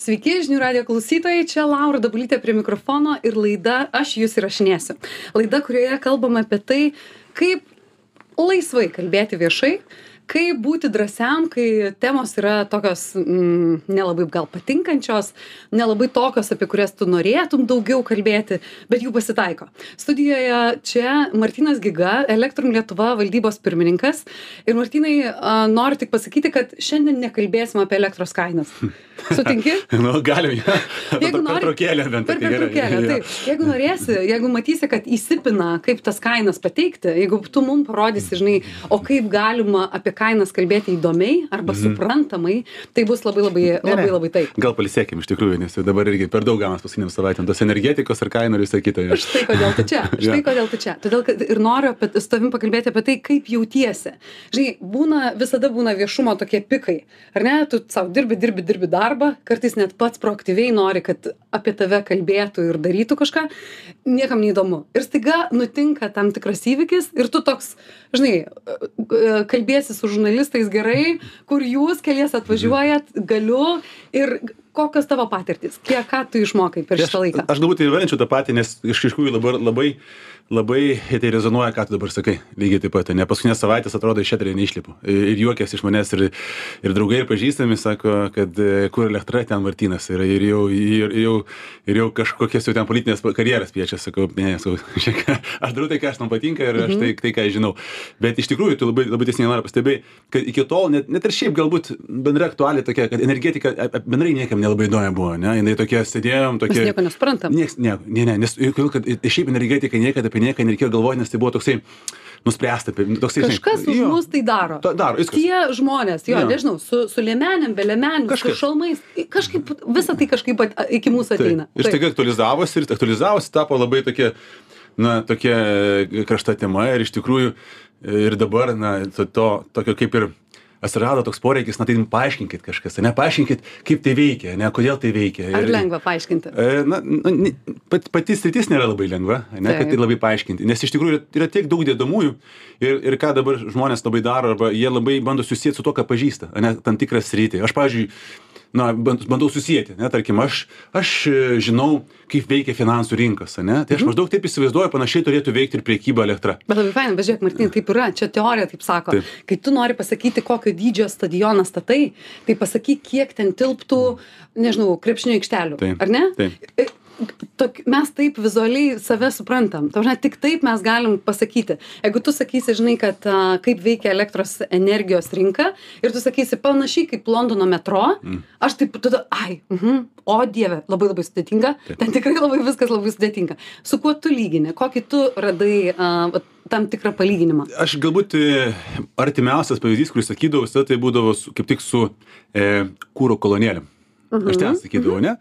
Sveiki, žinių radio klausytojai, čia Laura Dabulytė prie mikrofono ir laida Aš jūs įrašinėsiu. Laida, kurioje kalbame apie tai, kaip laisvai kalbėti viešai, kaip būti drąsiam kai temos yra tokios mm, nelabai gal patinkančios nelabai tokios apie kurias tu norėtum daugiau kalbėti bet jų pasitaiko. Studijoje čia martynas giga elektrum lietuva valdybos pirmininkas. Ir martynai a, noriu tik pasakyti kad šiandien nekalbėsim apie elektros kainas. Sutinki? Nu galim jo. Jeigu nori- pertraukėlę bent Per tai pertraukėlę, taip. Jeigu norėsi, jeigu matysi, kad įsipina, kaip tas kainas pateikti, jeigu tu mums parodysi, žinai, o kaip galima apie kainas kalbėti įdomiai arba Mhm. suprantamai, tai bus labai labai, labai, labai taip. gal palisėkim iš tikrųjų nes jau dabar irgi per daug gaunas paskutiniam savaitėm tos energetikos ir kainų ir visa kita jo. Štai kodėl tu čia. Štai Jo. kodėl tu čia. Todėl, kad ir noriu apie, su tavim pakalbėti apie tai, kaip jautiesi. Žinai, būna, visada būna viešumo tokie pikai. Ar ne? Tu savo dirbi, dirbi, dirbi darbą, kartais net pats proaktyviai nori, kad apie tave kalbėtų ir darytų kažką. Niekam neįdomu. Ir staiga nutinka tam tikras įvykis ir tu toks, žinai, kalbėsi su žurnalistais gerai, kur jūs kelies atvažiuojat, galiu ir kokios tavo patirtis, kiek ką tu išmokai per Tai šitą laiką. Aš, aš galbūt įvardinčiau tą patį, nes iš tikrųjų dabar labai, labai tai rezonuoja, ką tu dabar sakai. Lygiai taip pat. Ne paskutinės savaitės atrodo iš eterio neišlipu. Ir juokės iš manęs ir, ir draugai ir pažįstami sako, kad e, kur elektra ten Martynas yra ir jau, ir, jau, ir jau kažkokias jau ten politinės karjeras piečia. Sakau, ne, sakau, žiūrėk, aš darau tai, kas man patinka ir aš tai, tai ką žinau. Bet iš tikrųjų, tu labai, labai teisingai nori pastebėjai, kad iki tol net, net ir šiaip galbūt bendra aktualija tokia, kad energetika bendrai niekam nelabai įdomi buvo, ne? Jinai tokia sėdėjom, Mes tokia... nieko nesuprantam. Nieks, ne, ne, ne, nes kodėl, kad i- šiaip energetika niekada apie nieką nereikėjo galvoti, nes tai buvo toksai nuspręsta, apie- toksai, žinai, Kažkas už jo. mus tai daro. Ta- daro, viskas. Tie žmonės, jo, Jo. nežinau, su, su liemenėm, be liemenėm, su šalmais, kažkaip visą tai kažkaip at, iki mūsų ateina. Ir staiga aktualizavosi ir aktualizavosi, tapo labai tokia, na, tokia e, karšta tema ir iš tikrųjų e, ir dabar, na, to, to tokio kaip ir atsirado toks poreikis, na tai paaiškinkit kažkas, ne, paaiškinkit, kaip tai veikia, ne, kodėl tai veikia. Ar Ir- lengva paaiškinti? E, Na, na, ni- pat, pati sritis nėra labai lengva, ne, kad tai labai paaiškinti, nes iš tikrųjų yra, yra tiek daug dėdamųjų ir, ir ką dabar žmonės labai daro, arba jie labai bando susijęti su to, ką pažįsta, ne, tam tikrą sritį. Aš, pavyzdžiui, na, ban- bandau susijęti, ne, tarkim, aš, aš e, žinau, kaip veikia finansų rinkos, ne, tai aš maždaug taip įsivaizduoju, panašiai turėtų veikti ir priekyba elektra. Bet labai fainai, bet žiūrėk, Martin, taip yra, čia teorija taip sako. Kai tu nori pasakyti, kokio dydžio stadioną statai, tai pasakyk, kiek ten tilptų, nežinau, krepšinio aikštelių. Ar ne? Tok, mes taip vizualiai save suprantam. Tau, žinai, tik taip mes galim pasakyti. Jeigu tu sakysi, žinai, kad a, kaip veikia elektros energijos rinka ir tu sakysi panašiai kaip Londono metro, mm. aš taip tada, ai, mhm, o dieve, labai labai sudėtinga. Taip. Ten tikrai labai viskas labai sudėtinga. Su kuo tu lygini? Kokį tu radai a, tam tikrą palyginimą? Aš galbūt e, artimiausias pavyzdys, kurį sakydavau, tai būdavo su, kaip tik su e, kūro kolonėlėm. Aš ten sakydavau, ne?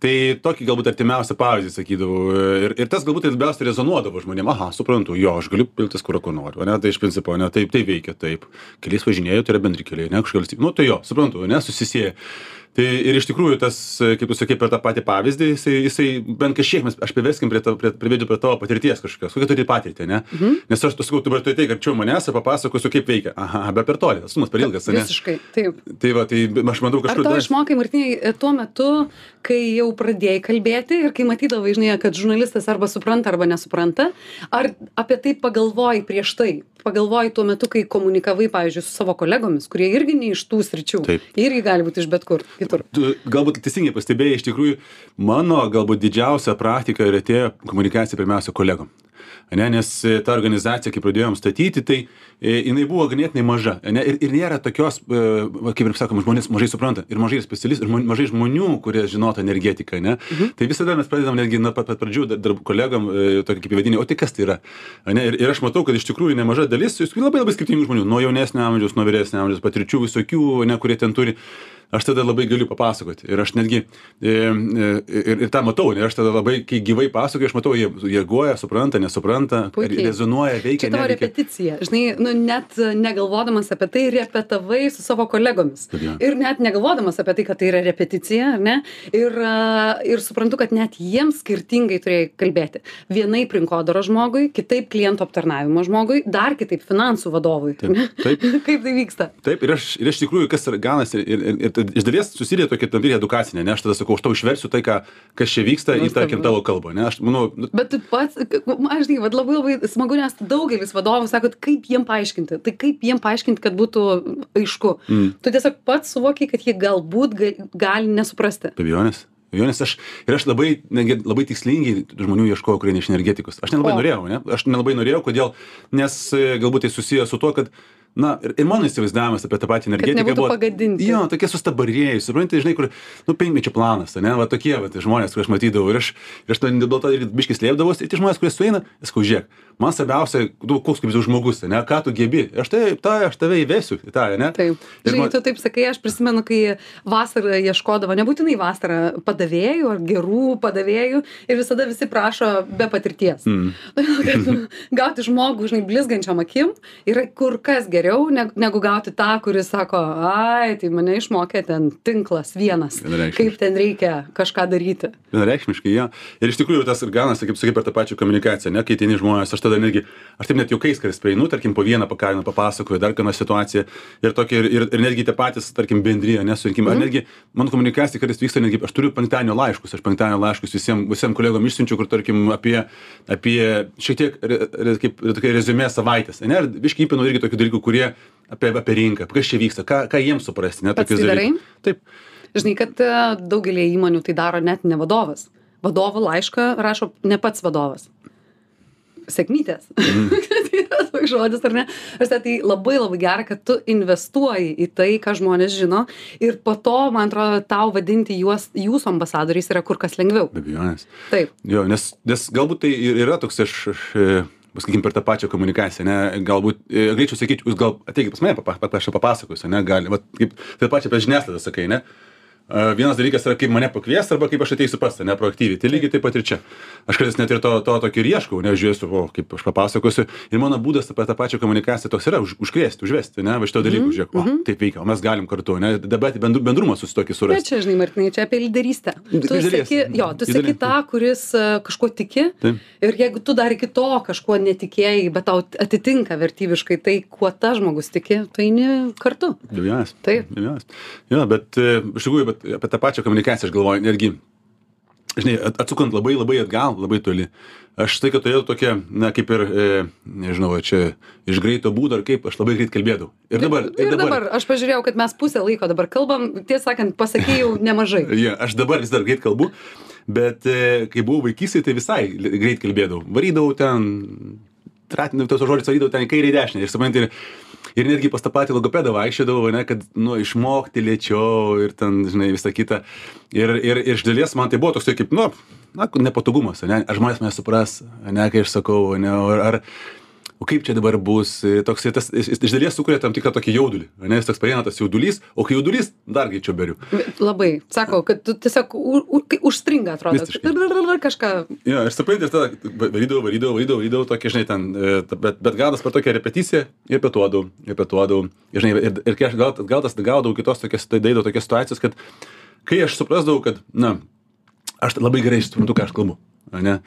Tai tokį galbūt artimiausią pavyzdį sakydavau. Ir, ir tas galbūt labiausiai rezonuodavo žmonėm. Aha, suprantu, jo, aš galiu piltis kur noriu. Ne? Tai iš principo, ne, taip, tai veikia, taip. Keliais važinėjau, tai yra bendri keliai, ne kažkokia valstybė. Nu, tai jo, suprantu, ne, susisieja. Tai ir iš tikrųjų tas, kaip tu sakai, per tą patį pavyzdį, jisai, jisai bent kažkiek mes, aš priveskim prie, tavo- prie, privedžiu prie tavo patirties kažkokios, kokią turi patirtį, ne? Mhm. Nes aš, tu sakau, tu tu tai, kad čia manęs papasakosiu, kaip veikia. Aha, be per toli, atstumas per ilgas, ne? Visiškai, taip. Tai va, tai aš matau Ar kažkur. to dar- išmokai, Martinai, tuo metu, kai jau pradėjai kalbėti ir kai matydavai, žinai, kad žurnalistas arba supranta, arba nesupranta, ar apie tai pagalvojai prieš tai? Pagalvojai tuo metu, kai komunikavai, pavyzdžiui, su savo kolegomis, kurie irgi ne iš tų sričių. Taip. Irgi gali būti iš bet kur kitur. Tu galbūt teisingai pastebėjai, iš tikrųjų, mano galbūt didžiausia praktika ir atėjo komunikacija pirmiausia kolegom. Ne, nes e, ta organizacija, kai pradėjom statyti, tai e, jinai buvo ganėtinai maža. Ne, ir, ir nėra tokios, e, kaip ir sakoma, žmonės mažai supranta. Ir mažai specialistų, ir mažai žmonių, kurie žinotų energetiką. Ne? Mhm. Tai visada mes pradedam netgi nuo pat, pat pradžių dar, dar kolegom e, tokį kaip įvedinį, o tai kas tai yra. Ne? Ir, ir aš matau, kad iš tikrųjų nemaža dalis, tikrųjų labai labai skirtingų žmonių, nuo jaunesnio amžiaus, nuo vyresnio amžiaus, patirčių visokių, ne, kurie ten turi aš tada labai galiu papasakoti. Ir aš netgi e, e, ir, ir tą matau, ir aš tada labai, kai gyvai pasakoju, aš matau, jie reaguoja, supranta, nesupranta, Puikiai. rezonuoja, veikia. Čia tavo neveikia. repeticija. Žinai, nu, net e, negalvodamas apie tai, repetavai su savo kolegomis. Taip, jo. Ir net negalvodamas apie tai, kad tai yra repeticija, ne? Ir, a, ir suprantu, kad net jiems skirtingai turėjai kalbėti. Vienaip rinkodaro žmogui, kitaip klientų aptarnavimo žmogui, dar kitaip finansų vadovui. Taip, taip. Kaip tai vyksta? Taip, ir aš, ir aš tikrųjų, kas yra ganas, ir, ir, ir tai iš dalies susideda tokia tam edukacinė, ne, aš tada sakau, aš tau išversiu tai, ką, kas čia vyksta į, tarkim, tavo kalbą, ne, aš manau, nu, Bet tu pats, aš žinai, vat labai labai smagu, nes daugelis vadovų sako, kaip jiem paaiškinti, tai kaip jiem paaiškinti, kad būtų aišku. Mm. Tu tiesiog pats suvokiai, kad jie galbūt gal- gali nesuprasti. be abejonės. Be abejonės aš, ir aš labai, negi, labai tikslingai žmonių ieškojau, kurie ne iš energetikos. Aš nelabai O. norėjau, ne? Aš nelabai norėjau, kodėl, nes e, galbūt tai susijęs su tuo, kad Na, ir, ir mano įsivaizdavimas apie tą patį energetiką buvo... pagadinti. Jo, tokie sustabarėjai, suprantate, žinai, kur, nu, penkmečio planas, ne, va tokie, va, tai žmonės, kuriuos aš matydavau, ir aš, ir aš to dėl to ir biškis slėpdavausi, ir tie žmonės, kurie sueina, sakau, žiūrėk, man svarbiausia, tu koks kaip žmogus, ne, ką tu gebi, aš tai, tai aš tave įvesiu į tą, ne? Taip. Ir Žinai, man- tu taip sakai, aš prisimenu, kai vasarą ieškodavo, nebūtinai vasarą, padavėjų ar gerų padavėjų ir visada visi prašo be patirties. Mm. Nu, gauti žmogų, žinai, blizgančiam akim yra kur kas geriau, neg- negu gauti tą, kuris sako, ai, tai mane išmokė ten tinklas vienas, kaip ten reikia kažką daryti. Vienareikšmiškai, jo. Ir iš tikrųjų tas ir gaunasi, kaip sakai, per tą pačią komunikaciją, ne, kai ateini žmonės, aš tada netgi, aš taip net juokais, kai prieinu, tarkim, po vieną pakalbinu, papasakoju dar vieną situaciją ir tokia, ir, ir, ir netgi tie patys, tarkim, bendryje, nesurinkime, mm. netgi mano komunikacija kartais vyksta, netgi aš turiu penktadienio laiškus, aš penktadienio laiškus visiems, visiems kolegom išsiunčiu, kur, tarkim, apie, apie šiek tiek, re, re, kaip, tokia rezumė savaitės, ne, ir viškai įpinu irgi tokių dalykų, kurie apie, apie rinką, kas čia vyksta, ką, ką jiems suprasti, ne, Pats tokius tai dalykus. Taip. Žinai, kad e, daugelį įmonių tai daro net ne vadovas. Vadovų laišką rašo ne pats vadovas. Sėkmytės. tai yra toks žodis, ar ne? Aš tai labai labai gera, kad tu investuoji į tai, ką žmonės žino ir po to, man atrodo, tau vadinti juos jūsų ambasadoriais yra kur kas lengviau. Be abejonės. Taip. Jo, nes, nes galbūt tai ir yra toks, aš, aš e, pasakykim, per tą pačią komunikaciją, ne, galbūt, e, galėčiau sakyti, jūs gal ateikit pas mane, papa- aš papasakosiu, ne, gali, va, kaip, tai pačią apie žiniasklaidą sakai, ne. Vienas dalykas yra, kaip mane pakvies arba kaip aš ateisiu pas, ne, proaktyviai. Tai lygiai taip pat ir čia. Aš kartais net ir to, to tokio ir ieškau, ne, žiūrėsiu, o kaip aš papasakosiu. Ir mano būdas apie tą pačią komunikaciją toks yra, už, užkrėsti, užvesti, ne, va šito dalyko, žiūrėk, o, taip veikia, o mes galim kartu, ne, dabar bendru, bendrumą susitokį Bet surasti. čia, žinai, Martinai, čia apie lyderystę. Tu seki, jo, tu dalies. tą, kuris e, kažkuo tiki. Taip. Ir jeigu tu dar iki to kažkuo netikėjai, bet tau atitinka vertybiškai tai, kuo ta žmogus tiki, tu eini kartu. Be abejonės. Taip. Be abejonės. Jo, bet e, iš tikrųjų, bet apie tą pačią komunikaciją aš galvoju, netgi, žinai, at- atsukant labai labai atgal, labai toli. Aš tai, kad turėjau tokia, na, kaip ir, e, nežinau, čia iš greito būdo, ar kaip, aš labai greit kalbėdavau. Ir dabar, ir dabar aš pažiūrėjau, kad mes pusę laiko dabar kalbam, tiesą sakant, pasakėjau nemažai. Ja, aš dabar vis dar greit kalbu, bet e, kai buvau vaikystėje, tai visai greit kalbėdavau. Varydavau ten, tratinau tos žodžius, varydavau ten į kairę į dešinę. Ir suprantate, ir, netgi pas tą patį logopedą vaikščiodavau, ne, kad, nu, išmokti lėčiau ir ten, žinai, visą kitą. Ir, ir, ir iš dalies man tai buvo toks, kaip, nu, na, nepatogumas, ne, ar žmonės mane supras, ne, kai aš sakau, ne, ar, ar o kaip čia dabar bus, e, toks tas, jis iš dalies sukuria tam tikrą tokį jaudulį, ne, jis toks pareina tas jaudulys, o kai jaudulys, dar greičiau beriu. Labai. Sako, kad tu tiesiog u, u, užstringa, atrodo. Visiškai. Kažką. Jo, aš suprantu, ir tada varydavau, varydavau, varydavau, varydavau tokį, žinai, ten, e, bet, bet gaudas per tokią repeticiją ir pietuodavau, ir pietuodavau. Ir, žinai, ir, ir kai aš gal, gal tas gaudavau kitos tokias, tai darydavau tokias situacijas, kad kai aš suprasdavau, kad, na, aš labai gerai suprantu, ką aš kalbu. Ne?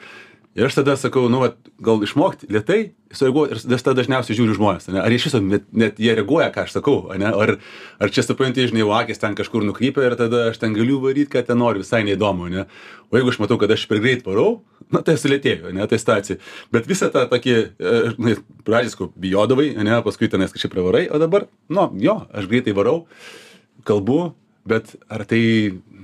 Ir aš tada sakau, nu, vat, gal išmokti lietai, sureaguoti, ir tada dažniausiai žiūriu žmonės, ne? ar iš viso net, net jie reaguoja, ką aš sakau, ne? ar, ar čia supranti, žinai, o akis ten kažkur nukrypia ir tada aš ten galiu varyti, ką ten noriu, visai neįdomu, ne? O jeigu aš matau, kad aš per greit varau, na tai sulėtėjo, ne, tai stacija. Bet visą tą tokį, e, pradžiai sakau, bijodavai, ne, paskui tenais kažkaip pravarai, o dabar, nu, jo, aš greitai varau, kalbu, bet ar tai,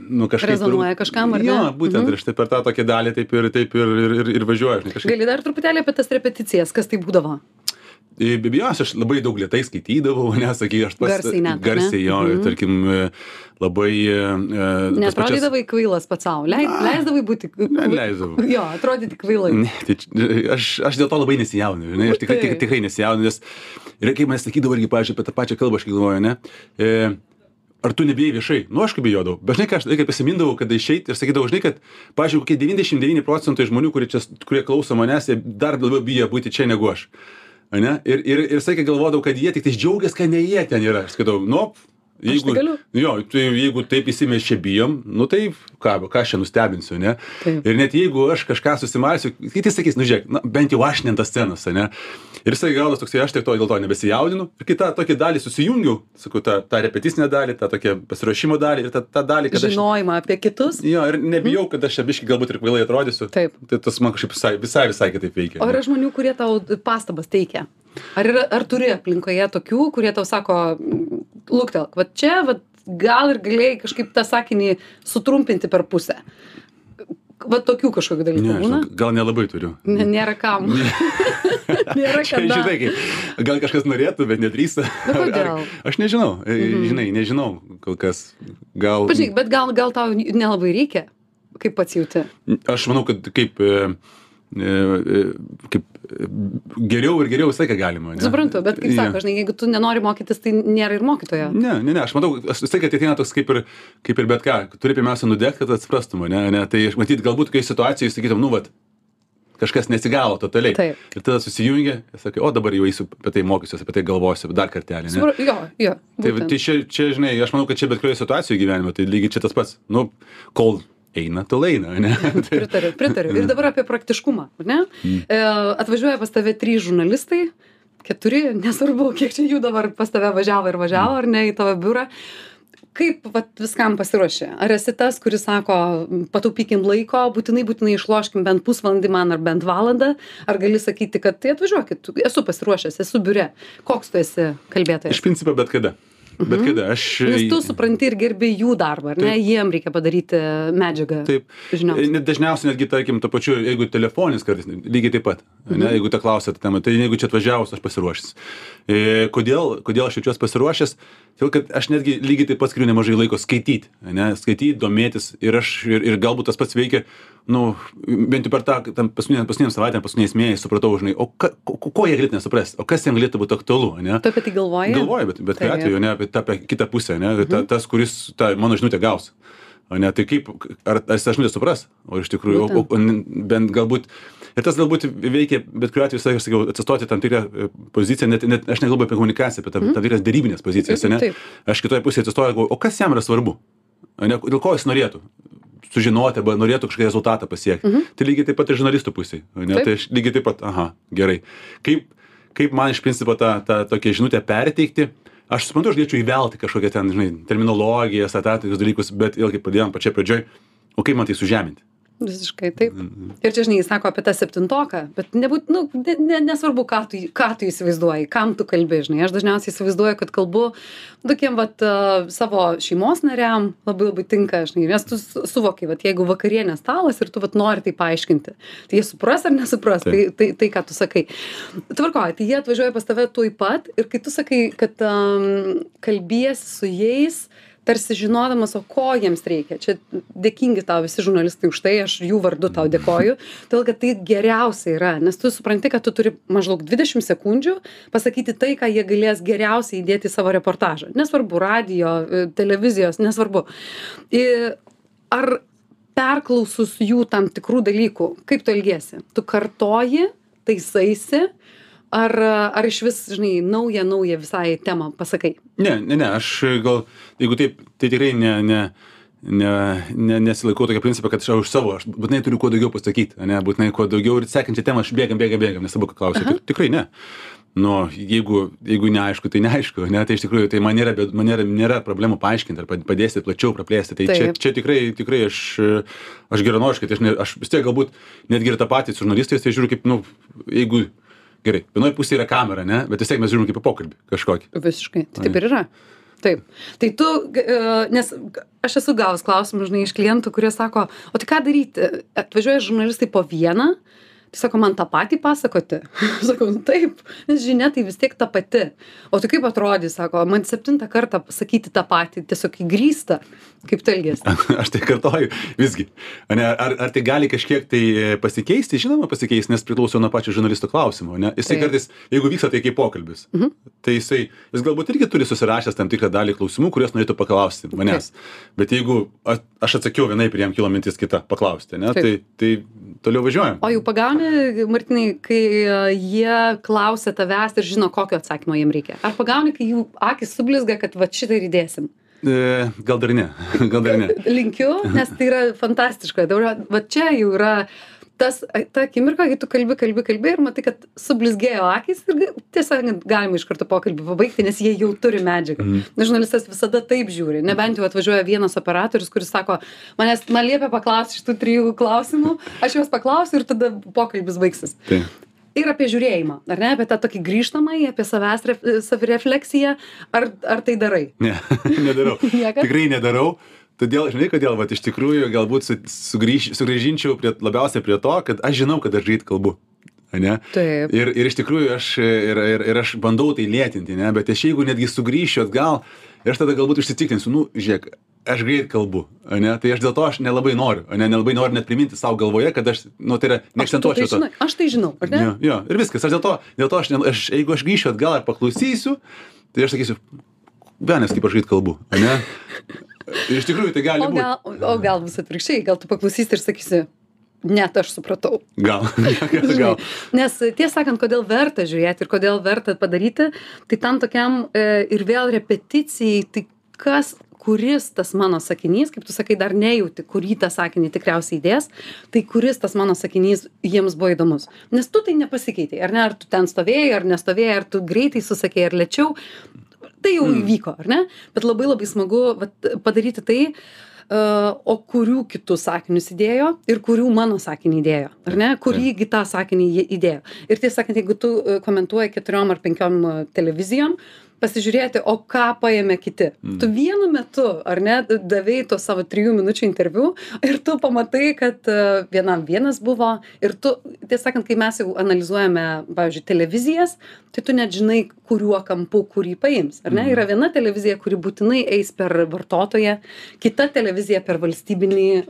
nu, kažkaip... Rezonuoja kažkam, ar ne? Jo, būtent, Mhm. ir štai per tą tokią dalį taip ir, taip ir, ir, ir, ir važiuoju. Žinai, kažkaip. Gali dar truputėlį apie tas repeticijas, kas tai būdavo. E, Be abejonės, aš labai daug lietai skaitydavau, nesakai, aš pats. Garsiai net, ar ne? Garsiai, jo, Mhm. ir tarkim, e, labai... e, tas Nes pačias- kvailas pats savo. Leid, leisdavai būti. Neleisdavau. Jo, atrodyti kvailai. Ne, tai aš, aš dėl to labai nesijaudinu, žinai, aš tikrai, tik, tikrai nesijaudinu, nes ir kaip man sakydavo irgi, pavyzdžiui, apie tą pačią kalbą, aš kai galvoju, ne, e, ar tu nebijai viešai? Nu, kaip bijodavau, bet žinai, ką aš laiką pasimindavau, kada išeiti ir sakydavau, žinai, kad, pavyzdžiui, kokie 99 procentai žmonių, kurie, čia, kurie klauso manęs, jie dar labiau bijo būti čia negu aš. Ane? Ir, ir, ir sakė, galvodavau, kad jie tik tai džiaugiasi, kad ne jie ten yra. Aš sakydavau, nu, Jeigu, jo, tai jeigu taip visi mes čia bijom, nu tai ką, ką aš čia nustebinsiu, ne? Taip. Ir net jeigu aš kažką susimalsiu, kiti sakys, nu žiūrėk, na, bent jau aš ne ant tas scenos, ne? Ir jisai gaunas toksai, aš tai to dėl to nebesijaudinu. Ir kitą tokį dalį susijungiu, sakau, tą, tą repeticinę dalį, tą tokią pasiruošimo dalį ir tą, tą dalį, kad aš... Žinojimą apie kitus. Jo, ir nebijau, kad aš čia biškai galbūt ir kvailai atrodysiu. Taip. Tai tas man kažkaip visai, visai, visai kitaip veikia. O yra žmonių, kurie tau pastabas teikia. Ar, yra, ar turi aplinkoje tokių, kurie tau sako, luktelk, va čia, va, gal ir galėjai kažkaip tą sakinį sutrumpinti per pusę. Va tokių kažkokių dalykų Ne, žinok, gal nelabai turiu. Ne, nėra kam. nėra kada. žinai, kaip, gal kažkas norėtų, bet nedrįsta. Nu? Ar- Aš nežinau, mhm. žinai, nežinau kol kas. Gal. Pažiūrėk, bet gal, gal tau nelabai reikia, kaip pats jauti. Aš manau, kad kaip, e, e, e, kaip e, geriau ir geriau visą laiką galima. Ne? Suprantu, bet kaip sako, žinai, jeigu tu nenori mokytis, tai nėra ir mokytojo. Ne, ne, ne, aš matau, aš visai, kad ateina toks kaip ir, kaip ir bet ką, turi pirmiausia nudegti, kad atsiprastum, ne, ne, tai aš matyt, galbūt kai situacijai sakytum, nu, vat, kažkas nesigavo totaliai. Taip. Ir tada susijungia sakai, o dabar jau eisiu apie tai mokysiuosi, apie tai galvosiu dar kartelį. Ne? Supra, jo, jo. Tai, būtent. tai čia, čia, žinai, aš manau, kad čia bet kurioje situacijoje gyvenime, tai lygiai čia tas pats, nu, kol eina, tol eina, ne? Pritariu, pritariu. Ir dabar apie praktiškumą, ne? E, atvažiuoja pas tave trys žurnalistai, keturi, nesvarbu, kiek čia jų dabar pas tave važiavo ir važiavo, ar ne, į tavo biurą. Kaip vat, viskam pasiruošė? Ar esi tas, kuris sako, pataupykim laiko, būtinai, būtinai išloškim bent pusvalandį man ar bent valandą, ar gali sakyti, kad tai atvažiuokit, esu pasiruošęs, esu biure. Koks tu esi kalbėtojas? iš principo bet kada. Bet kada aš... Nes tu supranti ir gerbi jų darbą, ar ne? Taip. Jiem reikia padaryti medžiagą. Taip. Žiniasklaidai. Net dažniausiai netgi, tarkim, to pačiu, jeigu telefoninis kartais, lygiai taip pat. Mhm. Ne, jeigu te klausėte temą, tai jeigu čia atvažiavus, aš pasiruošęs. E, kodėl, kodėl aš jaučiuosi pasiruošęs? Todėl, kad aš netgi lygiai taip pat skiriu nemažai laiko skaityti, ne, skaityti, domėtis ir aš, ir, ir galbūt tas pats veikia, nu, bent jau per tą, tam paskutinę, paskutinę savaitę, paskutiniais mėnesiais supratau, žinai, o ka, ko, ko jie galėtų nesuprasti, o kas jiems galėtų būti aktualu, ne? Tu apie tai galvoji? Galvoju, bet, bet kuriuo atveju, ne apie tą apie kitą pusę, ne, ta, tas, kuris tą mano žinutę gaus. O ne, tai kaip, ar, ar jis tą žinutę supras, o iš tikrųjų, o, o, bent galbūt, ir tas galbūt veikia, bet kuriuo atveju, aš sakiau, atsistoti tam tikrą e, poziciją, net, net aš nekalbu apie komunikaciją, apie tam, tam tikras darybinės pozicijas, ne? Taip. Aš kitoje pusėje atsistoju, galvoju, o kas jam yra svarbu? O ne, dėl ko jis norėtų? Sužinoti arba norėtų kažkokį rezultatą pasiekti. Mhm. Tai lygiai taip pat ir žurnalistų pusėje. Tai aš lygiai taip pat, aha, gerai. Kaip, kaip man iš principo tą, tą tokią žinutę perteikti, aš suprantu, aš galėčiau įvelti kažkokią ten, žinai, terminologiją, statistikus dalykus, bet vėlgi pradėjom pačioj pradžioj, o kaip man tai sužeminti? Visiškai taip. Ir čia, žinai, jis sako apie tą septintoką, bet nebūt, nu, ne, ne, nesvarbu, ką tu, ką tu įsivaizduoji, kam tu kalbi, žinai. Aš dažniausiai įsivaizduoju, kad kalbu tokiem, vat, uh, savo šeimos nariam labai labai tinka, žinai, nes tu su- suvoki, vat, jeigu vakarienės stalas ir tu, vat, nori tai paaiškinti, tai jie supras ar nesupras, tai, tai, tai, ką tu sakai. Tvarkoju, tai jie atvažiuoja pas tave tuoj pat ir kai tu sakai, kad um, kalbiesi su jais, tarsi žinodamas, o ko jiems reikia. Čia dėkingi tau visi žurnalistai už tai, aš jų vardu tau dėkoju, todėl kad tai geriausia yra, nes tu supranti, kad tu turi maždaug 20 sekundžių pasakyti tai, ką jie galės geriausiai įdėti į savo reportažą. Nesvarbu, radio, e, televizijos, nesvarbu. Ar perklausus jų tam tikrų dalykų, kaip tu elgiesi? Tu kartoji, taisaisi, ar, ar iš vis, žinai, naują, naują visai temą pasakai? Ne, ne, ne, aš gal, jeigu taip, tai tikrai ne, ne, ne, ne, nesilaikau tokio principo, kad aš už savo, aš būtinai turiu kuo daugiau pasakyti, ne, būtinai kuo daugiau ir sekančią temą aš bėgam, bėgam, bėgam, nesvarbu, ką klausiu. Tik, tikrai ne. Nu, jeigu, jeigu neaišku, tai neaišku, ne, tai iš tikrųjų, tai man nėra, bėd- man nėra, nėra problemų paaiškinti ar pad- padėsti plačiau praplėsti. Tai čia, čia tikrai, tikrai aš, aš geranoriškai, tai aš, ne, aš vis tiek galbūt netgi ir tą patį su žurnalistais, tai žiūriu kaip, nu, jeigu, gerai, vienoje pusėje yra kamera, ne, bet vis tiek mes žiūrim kaip į pokalbį kažkokį. Visiškai. Tai taip ir yra. Taip. Tai tu, e, nes aš esu gavus klausimų, žinai, iš klientų, kurie sako, o tai ką daryti? Atvažiuoja žurnalistai po vieną, tai sako, man tą patį pasakoti. sakau, "Nu taip, nes žinia tai vis tiek ta pati. O tai kaip atrodys, sako, man septintą kartą pasakyti tą patį, tiesiog įgrįsta, kaip tu elgesi. aš tai kartoju visgi. Ar, ar tai gali kažkiek tai e, pasikeisti? Žinoma, pasikeisti, nes priklauso nuo pačio žurnalisto klausimo. Ne? Jisai Taip. kartais, jeigu vyksta tai kaip pokalbis, mhm. tai jisai, jis galbūt irgi turi susirašęs tam tikrą dalį klausimų, kuriuos norėtų paklausti manęs. Bet jeigu aš atsakiau vienai ir jam kilo mintis kita paklausti, ne, Taip. tai, tai toliau važiuojam. O jau pagauni pagauni martynai kai e, jie klausia tavęs ir žino kokio atsakymo jiem reikia. Ar pagauni kai jų akys sublizga kad vat šitą ir įdėsim? E, gal dar ne, gal dar ne. linkiu nes tai yra fantastiška. Dabar va čia jau yra tas ta akimirka kai tu kalbi kalbi kalbi ir matai kad sublizgėjo akys ir sakant galima iš karto pokalbį pabaigti nes jie jau turi medžiagą. Nes žurnalistas visada taip žiūri. Nebent jau atvažiuoja vienas operatorius kuris sako manęs man liepia paklausti šitų trijų klausimų aš juos paklausiu ir tada pokalbis baigsis. Tai. ir apie žiūrėjimą ar ne? Apie tą tokį grįžtamąjį apie savęs ref, savirefleksiją. Ar ar tai darai? Ne, nedarau. Tikrai nedarau. Todėl, žinai, kodėl, va, iš tikrųjų, galbūt su, sugrįž, sugrįžinčiau prie, labiausiai prie to, kad aš žinau, kad aš greit kalbu. Ne? Taip. Ir, ir iš tikrųjų aš, ir, ir, ir aš bandau tai lėtinti, ne? bet aš jeigu netgi sugrįšiu atgal, aš tada galbūt užsitikrinsiu, nu, žiūrėk, aš greit kalbu, ne? tai aš dėl to aš nelabai noriu, ne? nelabai noriu net priminti savo galvoje, kad aš, nu, tai yra, Tu tai neakcentuočiau to. aš tai žinau ar ne Jo, jo, ir viskas, aš dėl to, dėl to aš, ne, aš, jeigu aš grįšiu atgal ir paklausysiu, tai aš sakysiu, benes kaip aš greit kalbu, ne? Iš tikrųjų tai gali O būti. gal, o gal bus atvirkščiai, gal tu paklausysi ir sakysi, net aš supratau. Gal, gal, Žinai. Nes tiesą sakant, kodėl verta žiūrėti ir kodėl verta padaryti, tai tam tokiam e, ir vėl repeticijai, tai kas, kuris tas mano sakinys, kaip tu sakai, dar nejauti, kurį tą sakinį tikriausiai įdės, tai kuris tas mano sakinys jiems buvo įdomus. Nes tu tai nepasikeitei, ar ne, ar tu ten stovėjai, ar nestovėjai, ar tu greitai susakėjai, ar lėčiau, tai jau įvyko, ar ne? Bet labai labai smagu vat, padaryti tai, o kurių kitus sakinius įdėjo ir kurių mano sakinį įdėjo, ar ne? Kurįgi tą sakinį įdėjo. Ir tiesą sakant, jeigu tu komentuoji keturiom ar penkiom televizijom, pasižiūrėti, o ką paėmė kiti. Mm. Tu vienu metu, ar ne, davėjai to savo trijų minučių interviu ir tu pamatai, kad uh, vienam vienas buvo ir tu, tiesą sakant, kai mes jau analizuojame, pavyzdžiui, televizijas, tai tu net žinai, kuriuo kampu kurį paims. Ar ne? Mhm. Yra viena televizija, kuri būtinai eis per vartotoją, kita televizija per valstybinį e,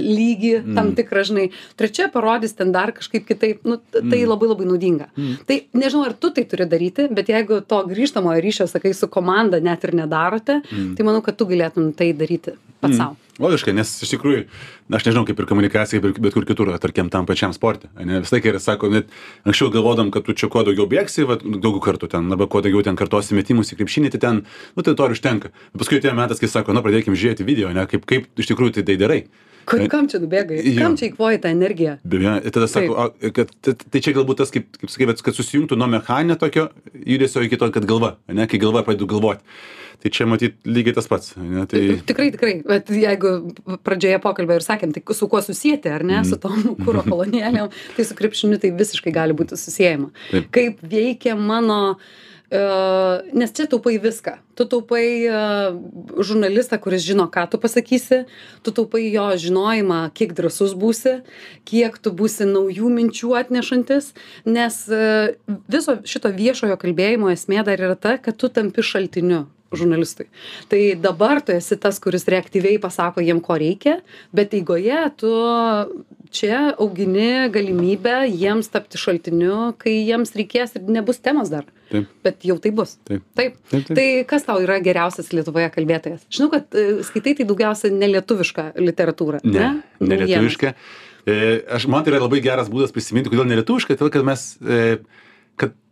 lygį tam Mhm. tikrą, žinai, trečia parodys ten dar kažkaip kitaip. Nu, tai labai labai naudinga. Tai nežinau, ar tu tai turi daryti, bet jeigu to grįžtamojo ryšio, sakai, su komanda net ir nedarote, tai manau, kad tu galėtum tai daryti pats savo. Logiškai, nes iš tikrųjų, na, aš nežinau, kaip ir komunikacija, kaip ir bet kur kitur, tarkim, tam pačiam sportui. Visą laiką ir sako, net anksčiau galvodam, kad tu čia kuo daugiau bėgsi, va, daug kartų ten, arba kuo daugiau ten kartosi metimus į krepšinį, tai ten, nu, tai to ir užtenka. Paskui atėjo metas, kai sako, nu, pradėkim žiūrėti video, ne, kaip, kaip iš tikrųjų tai, tai darai. Kur, kam čia nubėgai? Jo. Kam čia įkvoji tą energiją? Be abejo, tada sako, o, kad tai, tai čia galbūt tas, kaip, kaip sakai, kad susijungtų nuo mechaninio tokio judesio iki to, kad galva, ne, kai galva pradeda galvoti. Tai čia matyt lygiai tas pats. Ne, tai, Tikrai, tikrai. Bet jeigu pradžioje pokalbio ir sakėm, tai su kuo susijęti, ar ne, su tom kūro kolonėlėm, tai su krepšiniu tai visiškai gali būti susijęjama. Taip. Kaip veikia mano, uh, nes čia taupai viską. Tu taupai uh, žurnalistą, kuris žino, ką tu pasakysi, tu taupai jo žinojimą, kiek drasus būsi, kiek tu būsi naujų minčių atnešantis, nes uh, viso šito viešojo kalbėjimo esmė dar yra ta, kad tu tampi šaltiniu žurnalistui. Tai dabar tu esi tas, kuris reaktyviai pasako jiem, ko reikia, bet eigoje tu čia augini galimybę jiems tapti šaltiniu, kai jiems reikės ir nebus temos dar. taip, Bet jau tai bus. taip. Taip. Taip, taip. Tai kas tau yra geriausias Lietuvoje kalbėtojas? Žinau, kad e, skaitai tai daugiausia nelietuvišką literatūrą. Ne, Ne, ne Naujienas. lietuviška. E, aš, man tai yra labai geras būdas prisiminti, kodėl ne lietuviška, todėl kad mes, e,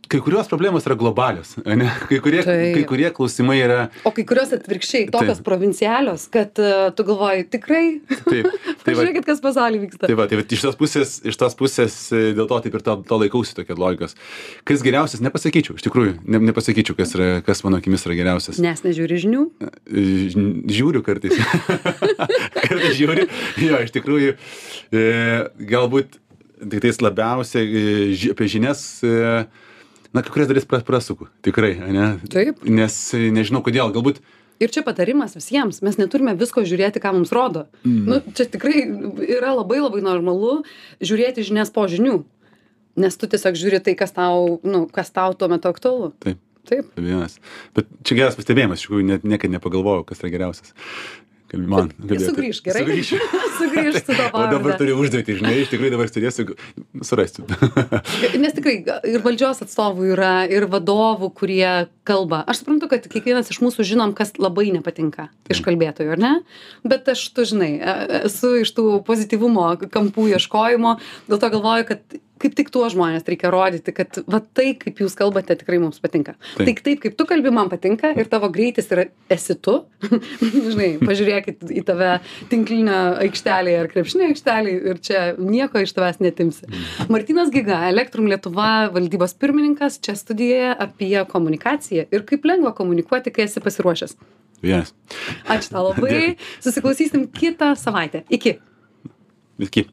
kai kurios problemos yra globalios, ne? kai, kurie, Taip. kai kurie klausimai yra, O kai kurios atvirkščiai, tokios Taip. provincialios, kad uh, tu galvoji, tikrai, taip, tai va, pažiūrėkit, kas pasaulyje vyksta. Tai va, tai va, iš tos pusės, iš tos pusės e, dėl to taip ir to, to laikausi tokio logikos. Kas geriausias, nepasakyčiau, iš tikrųjų, ne, nepasakyčiau, kas, yra, kas mano akimis yra geriausias. Nes nežiūri žinių. E, Žiūriu kartais. kartais žiūriu. Jo, iš tikrųjų, e, galbūt tik tais labiausiai e, ži, apie žinias, e, na, kai kurias dalis pra- prasuku. Tikrai, ne? Taip. Nes e, nežinau kodėl, galbūt Ir čia patarimas visiems, mes neturime visko žiūrėti, ką mums rodo. Mm. Nu, čia tikrai yra labai labai normalu žiūrėti žinias po žinių. Nes tu tiesiog žiūri tai, kas tau, nu, kas tau tuo metu aktualu. taip. Taip. Vienas. Bet čia geras pastebėjimas, iš tikrųjų, net niekada nepagalvojau, kas yra geriausias. Man. Sugrįžk, gerai? Sugrįšiu. Sugrįžk su to O dabar pavarde. turiu užduotį, žinai, iš tikrųjų dabar turėsiu, surasiu. Nes tikrai ir valdžios atstovų yra, ir vadovų, kurie kalba. Aš suprantu, kad kiekvienas iš mūsų žinom, kas labai nepatinka iš kalbėtojų, ar ne? Bet aš, tu žinai, e- esu iš tų pozityvumo kampų ieškojimo, dėl to galvoju, kad kaip tik tuos žmones reikia rodyti kad va tai kaip jūs kalbate tikrai mums patinka Taip. tik taip kaip tu kalbi man patinka ir tavo greitis yra esi tu žinai pažiūrėkit į tave tinklinio aikštelėje ar krepšinio aikštelėj ir čia nieko iš tavęs neatimsi. Martynas giga elektrum lietuva valdybos pirmininkas čia studijoje apie komunikaciją ir kaip lengva komunikuoti kai esi pasiruošęs. Vienas. ačiū tau labai. Susiklausysim kitą savaitę. Iki. Iki.